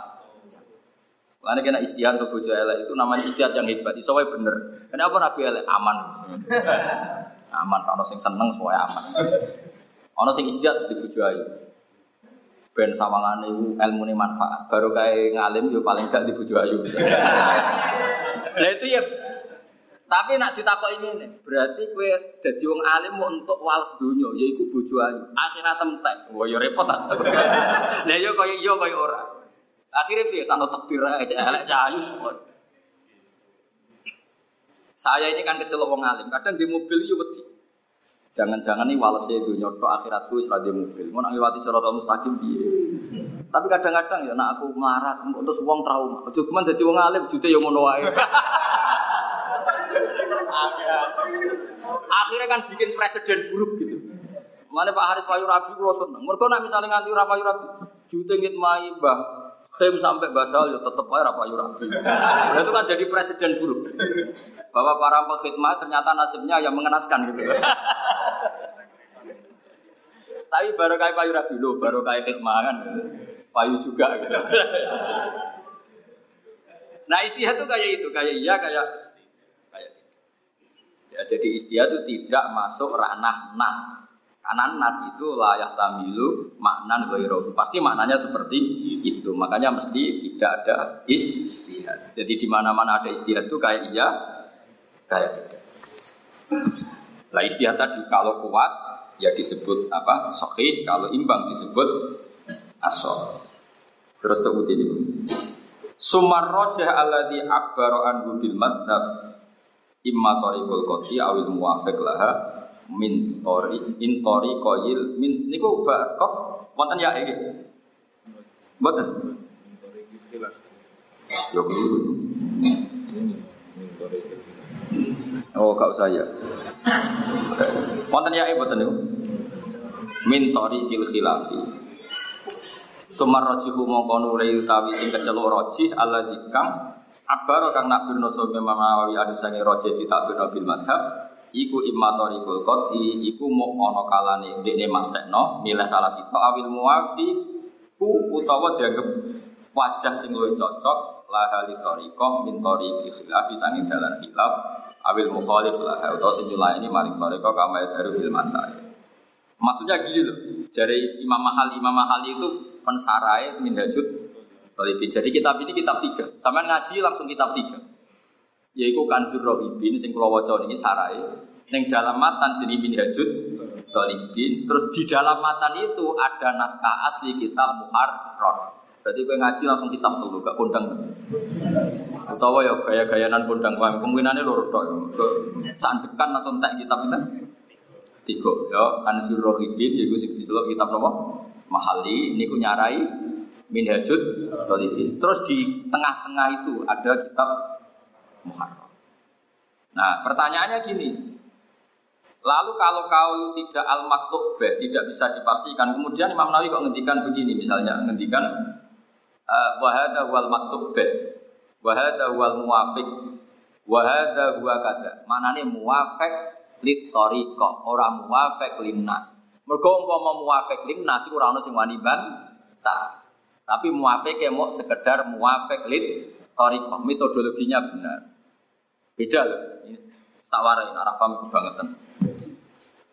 Speaker 2: karena kena istihad untuk bojo elek itu namanya istihad yang hebat. Iso wae bener. Kenapa ragu elek aman? aman kalau sing seneng sesuai aman. Ono sing istihad di bojo ayu. Ben sawangane ilmu ini manfaat. Baru kayak ngalim yo paling gak di bojo ayu. nah itu ya tapi nak ditakok ini berarti kue jadi wong alim mau untuk wales dunia, yaiku ayu. Akhirat entek. Wah ya repot ta. Lah yo kaya yo kaya ora. Akhirnya dia sana tekbir aja, elek cahayu semua. Saya ini kan kecil wong alim, kadang di mobil itu wedi. Jangan-jangan nih walase itu nyoto akhiratku serah di mobil. Mau ngiwati siratal mustaqim dia. Tapi kadang-kadang ya nak aku marah, terus wong trauma. Ojo cuman dadi wong alim jute yang wae. Akhirnya kan bikin presiden buruk gitu. Mana Pak Haris Payu Rabi kalau seneng. Mereka nak misalnya nganti Payu Rabi, jute ngit mai mbah Fem sampai basal ya tetap aja apa rapi. Nah, itu kan jadi presiden buruk. Bahwa para pengkhidmat ternyata nasibnya yang mengenaskan gitu. Tapi baru kayak payu rapi lo, baru kayak khidmat kan. Payu juga gitu. Nah istilah itu kayak itu, kayak iya, kayak kayak Ya, jadi istilah itu tidak masuk ranah nas. Karena nas itu layak tamilu makna ghairu. Pasti maknanya seperti itu. Makanya mesti tidak ada istihad. Jadi di mana-mana ada istihad itu kayak iya, kayak tidak. Lah istihad tadi kalau kuat ya disebut apa? Sahih, kalau imbang disebut asal. Terus tuh ini. Sumar rojah alladhi abbaro anhu bil madhab imma tariqul qati awil muwafiq laha min tori in tori koyil min niku bakof wonten ya iki mboten yo Oh, gak usah ya. Wonten ya mboten niku. Min tori kil khilafi. Sumar rojihu mongko nulai utawi sing keceluk rojih Allah dikang Abar kang nak birno sobe mamawi adu sangi roje kita birno bil madhab Iku imma torikul koti Iku ono kalane Dene mas tekno Nilai salah sito awil muafi Ku utawa dianggap Wajah sing luwih cocok Laha li toriko Min toriki khilaf Sangi dalan khilaf Awil mukhalif laha Utawa sing ini maring toriko Kamai daru fil masai Maksudnya gini loh Dari Imam Mahali Imam Mahali itu pensarai minhajud Talibin. Jadi kitab ini kitab tiga. Sama ngaji langsung kitab tiga. Yaitu Kanzur Rohibin, sing kula waca ini sarai. Neng dalam matan jadi minhajud Talibin. Terus di dalam matan itu ada naskah asli kitab Muharrar. Berarti gue ngaji langsung kitab dulu, gak kondang. Atau ya gaya-gayanan kondang paham. Kemungkinannya loro tok. Sandekan langsung tak kitab itu. Tiga, ya Kanzur Rohibin, yaitu sing kitab nomor Mahali, ini ku nyarai Minhajud Talibin. Terus di tengah-tengah itu ada kitab Muharram. Nah, pertanyaannya gini. Lalu kalau kau tidak al maktubah tidak bisa dipastikan, kemudian Imam Nawawi kok ngendikan begini, misalnya ngendikan uh, wahada wal maktubah, wahada wal muwafiq, wahada huwa kada. Mana nih muwafiq lit tariqah, orang muwafiq linnas. Mergo umpama muwafiq linnas iku ora ono sing wani. Tapi muafik ya mau sekedar muafik lid torikoh metodologinya benar. Beda loh. Tak warai, arah paham banget.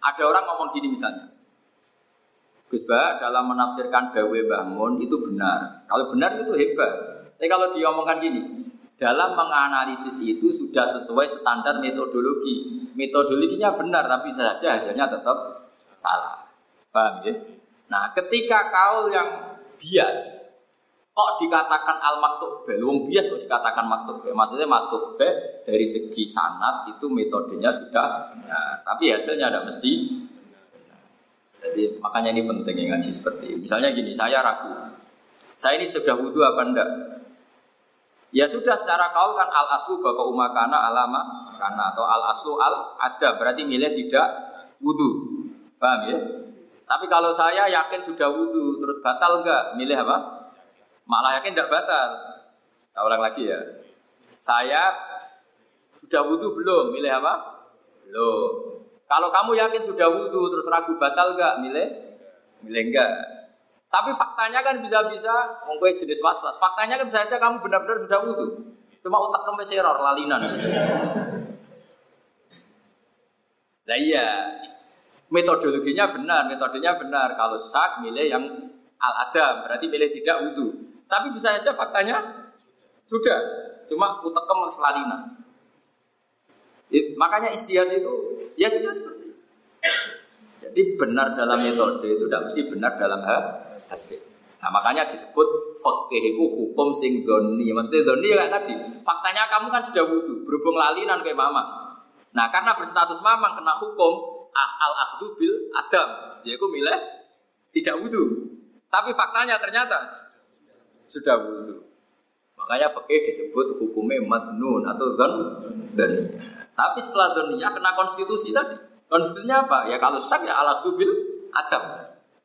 Speaker 2: Ada orang ngomong gini misalnya. Gus Ba dalam menafsirkan dawe bangun itu benar. Kalau benar itu hebat. Tapi kalau dia omongkan gini, dalam menganalisis itu sudah sesuai standar metodologi. Metodologinya benar, tapi saja hasilnya tetap salah. Paham ya? Nah, ketika kaul yang bias kok dikatakan al maktub wong bias kok dikatakan maktub maksudnya maktub dari segi sanat itu metodenya sudah benar. Tapi hasilnya ada mesti jadi makanya ini penting yang ngaji seperti ini. misalnya gini saya ragu. Saya ini sudah wudhu apa enggak? Ya sudah secara kau kan al aslu bapak umakana alama karena atau al aslu al ada berarti milih tidak wudhu paham ya? Tapi kalau saya yakin sudah wudhu terus batal enggak? Milih apa Malah yakin tidak batal. Saya ulang lagi ya. Saya sudah wudhu belum? Milih apa? Belum. Kalau kamu yakin sudah wudhu terus ragu batal enggak? Milih? Milih enggak. Tapi faktanya kan bisa-bisa, mungkin jenis was-was. Faktanya kan bisa saja kamu benar-benar sudah wudhu. Cuma otak kamu error, lalinan. Nah iya, metodologinya benar, metodenya benar. Kalau sak milih yang al-adam, berarti milih tidak wudhu. Tapi bisa saja faktanya sudah, cuma utekem selalina. Makanya istiadat itu ya sudah seperti itu. Jadi benar dalam metode itu tidak mesti benar dalam hasil. Nah makanya disebut fakih itu hukum sing doni. Maksudnya doni ya tadi. Faktanya kamu kan sudah wudhu, berhubung lalinan kayak mama. Nah karena berstatus mamang kena hukum ah, al ahdu bil adam, yaitu milih tidak wudhu. Tapi faktanya ternyata sudah wudhu. Makanya fakih disebut hukumnya madnun atau zon dan tapi setelah zonnya kena konstitusi tadi. Konstitusinya apa? Ya kalau sak ya alat bil adam.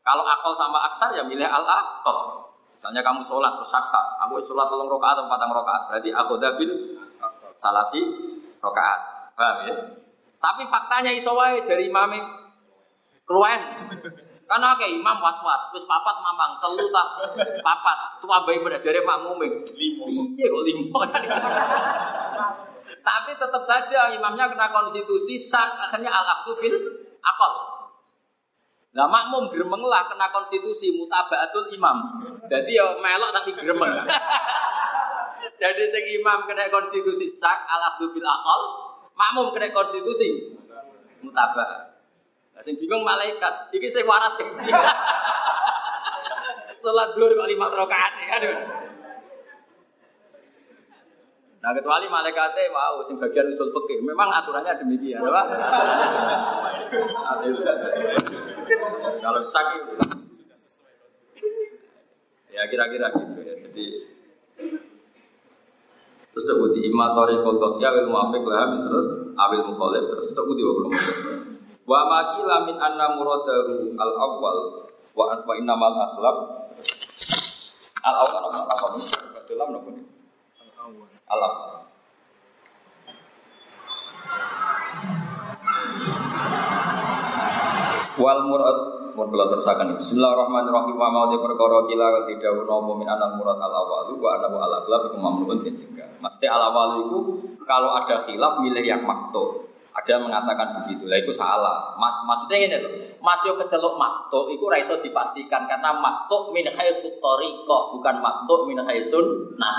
Speaker 2: Kalau akal sama aksar ya milih al akal. Misalnya kamu sholat terus sakta, aku sholat tolong rokaat atau patang rokaat, berarti aku dabil salasi rokaat. Paham ya? Tapi faktanya iso wae dari imame keluar karena kayak imam was-was, terus papat mamang, telu tak papat, tua bayi pada jari makmuming. Limo. Iya kok limo. Tapi tetap saja imamnya kena konstitusi sak akhirnya al bil akal. Nah makmum gremeng lah kena konstitusi mutabaatul imam. Jadi ya melok tapi gremeng. Jadi sing imam kena konstitusi sak al bil akal, makmum kena konstitusi mutabah. Sing bingung malaikat, iki sing waras sing Salat dhuwur kok lima rakaat aduh. Nah kecuali malaikatnya mau sing bagian usul fikih, memang aturannya demikian, apa? Kalau sakit, ya kira-kira gitu ya. Jadi terus tak bukti imma tariqul qat'i awil muafiq lah terus awil mukhalif terus tak bukti belum wa makila min anna muradahu al awwal wa wa innamal akhlaq. Al awwal apa? Apa ini ke dalam nopo ini al awwal wal murad mun kula terusaken Bismillahirrahmanirrahim. Wa mau perkara kila tidak ono min anal murad al awal wa anahu al aghlab iku mamnuun dicegah. Mesti al awal itu kalau ada khilaf milih yang makto. Ada yang mengatakan begitu, lah itu salah. Mas, maksudnya ini loh, masuk ke celuk makto, itu raiso dipastikan karena makto min haitsu tariqah, bukan makto min haitsun nas.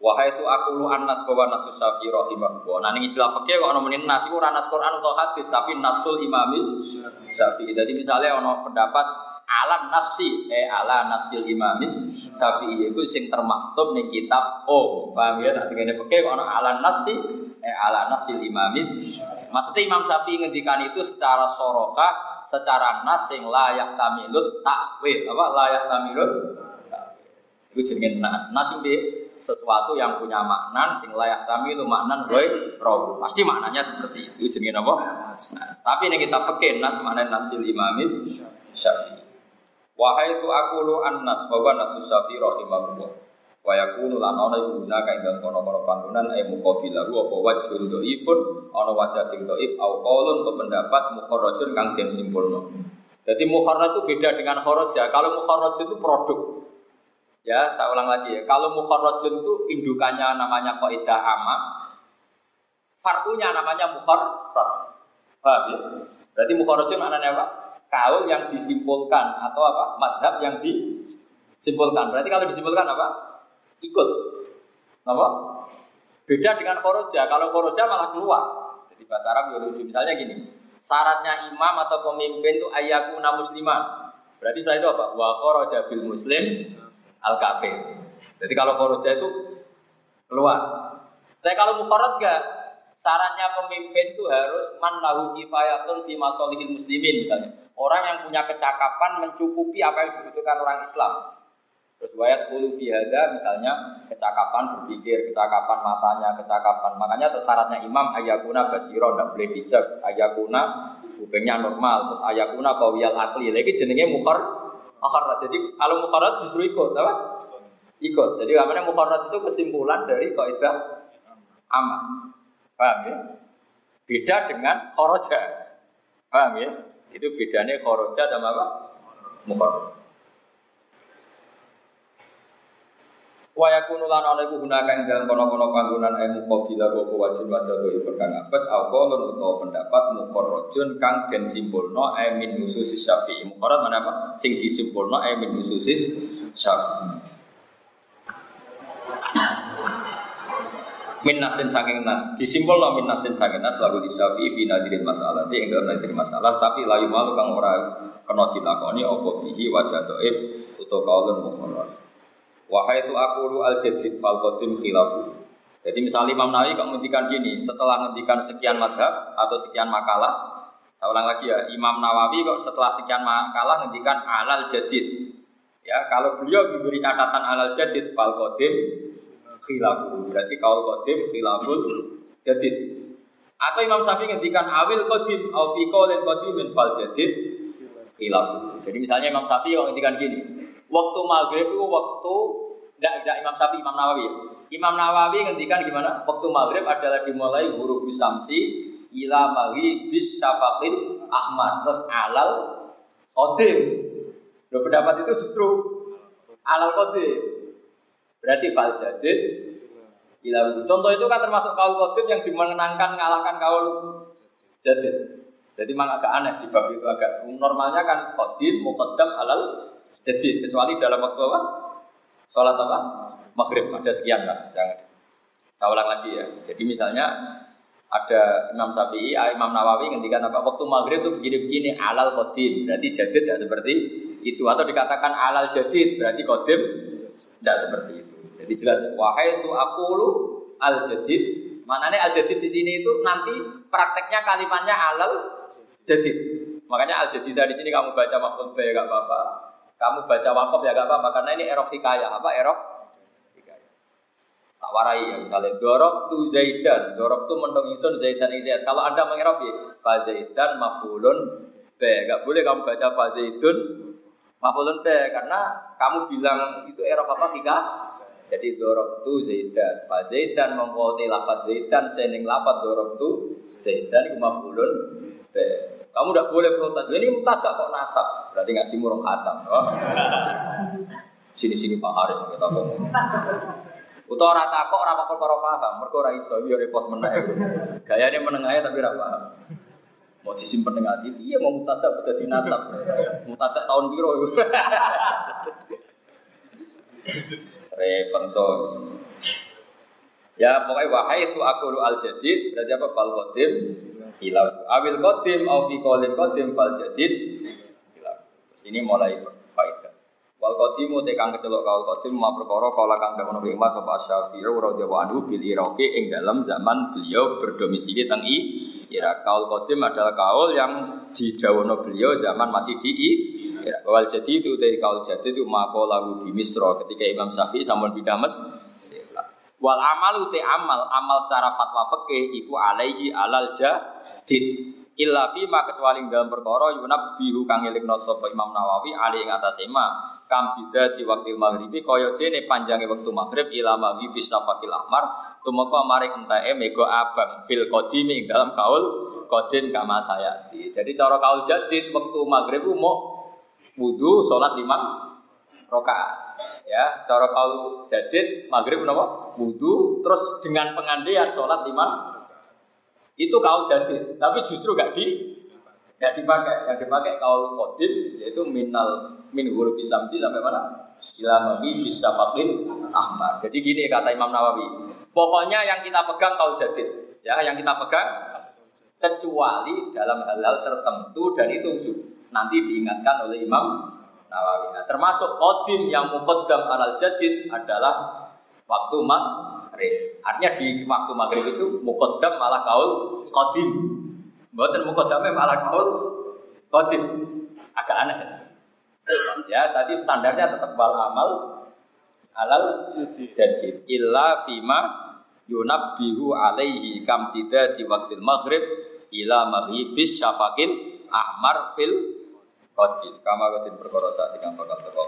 Speaker 2: Wahai itu aku lu anas bahwa nasus syafi rahimahullah. Nah ini istilah fakir kok nemenin nas itu ranas Quran atau hadis, tapi nasul imamis syafi. Jadi misalnya ono pendapat ala nasi, eh ala nasil imamis syafi itu sing termaktub nih kitab oh paham ya? Nanti ini fakir kok ono ala nasi, eh ala nasil imamis. Maksudnya Imam Syafi'i ngendikan itu secara soroka, secara nas sing layak tamilut takwil apa? Layak tamilut itu jenenge nas. Nas itu sesuatu yang punya makna sing layak kami itu makna roy roh. Pasti maknanya seperti itu. Jenis apa? Nah, tapi ini kita pakai nas makna nasil imamis syafi'i. Wahai itu aku lu nas bahwa nasul syafi'i rahimahullah wa yakunu lan ana guna kae dalam kono-kono panggonan e muqabilah wa apa wajhun dhaifun ana wajah sing dhaif au qaulun untuk pendapat mukharrajun kang den simpulno jadi mukharraj itu beda dengan kharaja kalau mukharraj itu produk Ya, saya ulang lagi ya. Kalau mukharrajun itu indukannya namanya kaidah amma, fardunya namanya mukharraj. Paham ya? Berarti mukharrajun maknanya apa? Kaul yang disimpulkan atau apa? Madhab yang disimpulkan. Berarti kalau disimpulkan apa? Ikut. Apa? Beda dengan khoroja. Kalau khoroja malah keluar. Jadi bahasa Arab ya. Misalnya gini. Syaratnya imam atau pemimpin itu ayakuna muslimah. Berarti setelah itu apa? Wa khoroja bil muslim al kafir. Jadi kalau koroja itu keluar. Tapi kalau mukorot enggak, sarannya pemimpin itu harus man lahu kifayatun fi masolihin muslimin misalnya. Orang yang punya kecakapan mencukupi apa yang dibutuhkan orang Islam. Terus wayat hulu fihada misalnya kecakapan berpikir, kecakapan matanya, kecakapan. Makanya terus syaratnya imam ayakuna basiro, tidak boleh bijak. Ayakuna kupingnya normal, terus ayakuna bawiyal akli. Lagi jenenge mukhar Mukharrat. Jadi kalau mukharrat justru ikut, apa? Ikut. Jadi namanya mukharrat itu kesimpulan dari kaidah aman. Paham ya? Beda dengan khoroja. Paham ya? Itu bedanya khoroja sama apa? Mukharrat. Wa yakunu lan ana iku gunakan dalam kono-kono panggonan ilmu qabila wa wajib wajah do kang apes aqalun utawa pendapat mukharrajun kang den simpulno ay min syafi'i. Mukharraj mana apa sing disimpulno ay min syafi'i. Min nasin saking nas. Disimpul min nasin saking nas lagu di syafi'i fi nadirin masalah. Di dalam nadirin masalah tapi layu malu kang ora kena dilakoni apa bihi wajah doif utawa kaulun mukharraj Wahai itu aku al jadid fal qadim khilafu. Jadi misalnya Imam Nawawi kok menghentikan gini, setelah menghentikan sekian madhab atau sekian makalah, saya ulang lagi ya, Imam Nawawi kok setelah sekian makalah menghentikan alal jadid. Ya, kalau beliau diberi catatan alal jadid fal qadim khilafu. Berarti kalau qadim khilaful jadid. Atau Imam Syafi'i ngendikan awil qadim au fi qaulin qadimin fal jadid khilafu. Jadi misalnya Imam Syafi'i kok ngendikan gini, Waktu maghrib itu waktu tidak tidak Imam Syafi'i, Imam Nawawi. Imam Nawawi ngendikan gimana? Waktu maghrib adalah dimulai huruf bisamsi ila mali bis syafaqin ahmad terus alal qadim. Loh, pendapat itu justru alal qadim. Berarti fal jadid ila Contoh itu kan termasuk kaul qadim yang dimenangkan mengalahkan kaul jadid. Jadi memang agak aneh di bab itu agak normalnya kan qadim muqaddam alal jadi kecuali dalam waktu apa? Sholat apa? Maghrib ada sekian lah. Jangan. Saya ulang lagi ya. Jadi misalnya ada Imam Syafi'i, ah, Imam Nawawi ngendikan apa? Waktu maghrib itu begini-begini alal kodim, berarti jadid tidak seperti itu atau dikatakan alal jadid berarti kodim tidak seperti itu. Jadi jelas wahai itu aku lu al jadid. Mananya al jadid di sini itu nanti prakteknya kalimatnya alal jadid. Makanya al jadid dari sini kamu baca maksud ya gak apa-apa. Kamu baca wakaf ya gak apa-apa. Karena ini erok hikayah. Apa erok tak warai ya misalnya. Dorok tu zaidan. Dorok tu mendong insun zaidan zaid kalau anda mengerok ya? Fa zaidan mafulun b gak boleh kamu baca fa zaidun mafulun b karena kamu bilang itu erok apa tiga jadi dorok tu zaidan. Fa zaidan mengkoti lafat zaidan. Sening lafat dorok tu zaidan itu mafulun b kamu udah boleh protes ini mutada kok nasab berarti ngaji murung hatam sini sini pak Haris kita ngomong Utawa ora takok ora perkara paham, mergo ora iso yo repot meneh. Gayane menengah tapi ora paham. Mau disimpen ning ati, iya mau mutadak udah dinasab. Mutadak tahun iku. Repot sos. Ya pokoknya wahai su aku al jadid berarti apa fal ilau awil qadim au fi qalim qadim fal jadid ilau. Sini mulai faedah. Wal qadimu te kang kecelok kaul qadim ma perkara kala kang dawono ing Mas sapa Syafi'i radhiyallahu anhu bil Iraqi ing dalam zaman beliau berdomisili teng I Irak. Kaul qadim adalah kaul yang didawono beliau zaman masih di Irak. Wal jadi itu dari kaul jadi itu mako lagu di Misro ketika Imam Syafi'i sampun pindah Mesir. Wal amal te amal amal secara fatwa fikih iku alaihi alal jadid. Illa fi ma kecuali dalam perkara yunab bihu kang elikno sapa Imam Nawawi ali ing atas ema kam bida di waktu maghribi kaya dene panjange waktu maghrib ila maghrib fakil ahmar. Tumeka mari entae mego abang fil qadimi ing dalam kaul kodin kama saya. Jadi cara kaul jadid waktu maghrib mau wudu salat lima rakaat. Ya, cara kaul jadid maghrib napa? Wudu terus dengan pengandian salat lima itu kaul jadid, tapi justru gak di gak dipakai. Yang dipakai kaul kodim yaitu minal min huruf samsi sampai mana? Ila mabi bisyafaqin ahmar. Jadi gini kata Imam Nawawi. Pokoknya yang kita pegang kau jadid. Ya, yang kita pegang kecuali dalam hal-hal tertentu dan itu nanti diingatkan oleh Imam Nawawi. Nah, termasuk kodim yang mukaddam alal jadid adalah waktu maghrib. Artinya di waktu maghrib itu mukaddam malah kaul kodim. Bukan mukaddamnya malah kaul kodim. Agak aneh. Ya, tadi standarnya tetap wal amal alal jadi illa fima bihu alaihi kam tidak di waktu maghrib ila maghribis syafaqin ahmar fil qadil kama qadil perkara saat bakal teko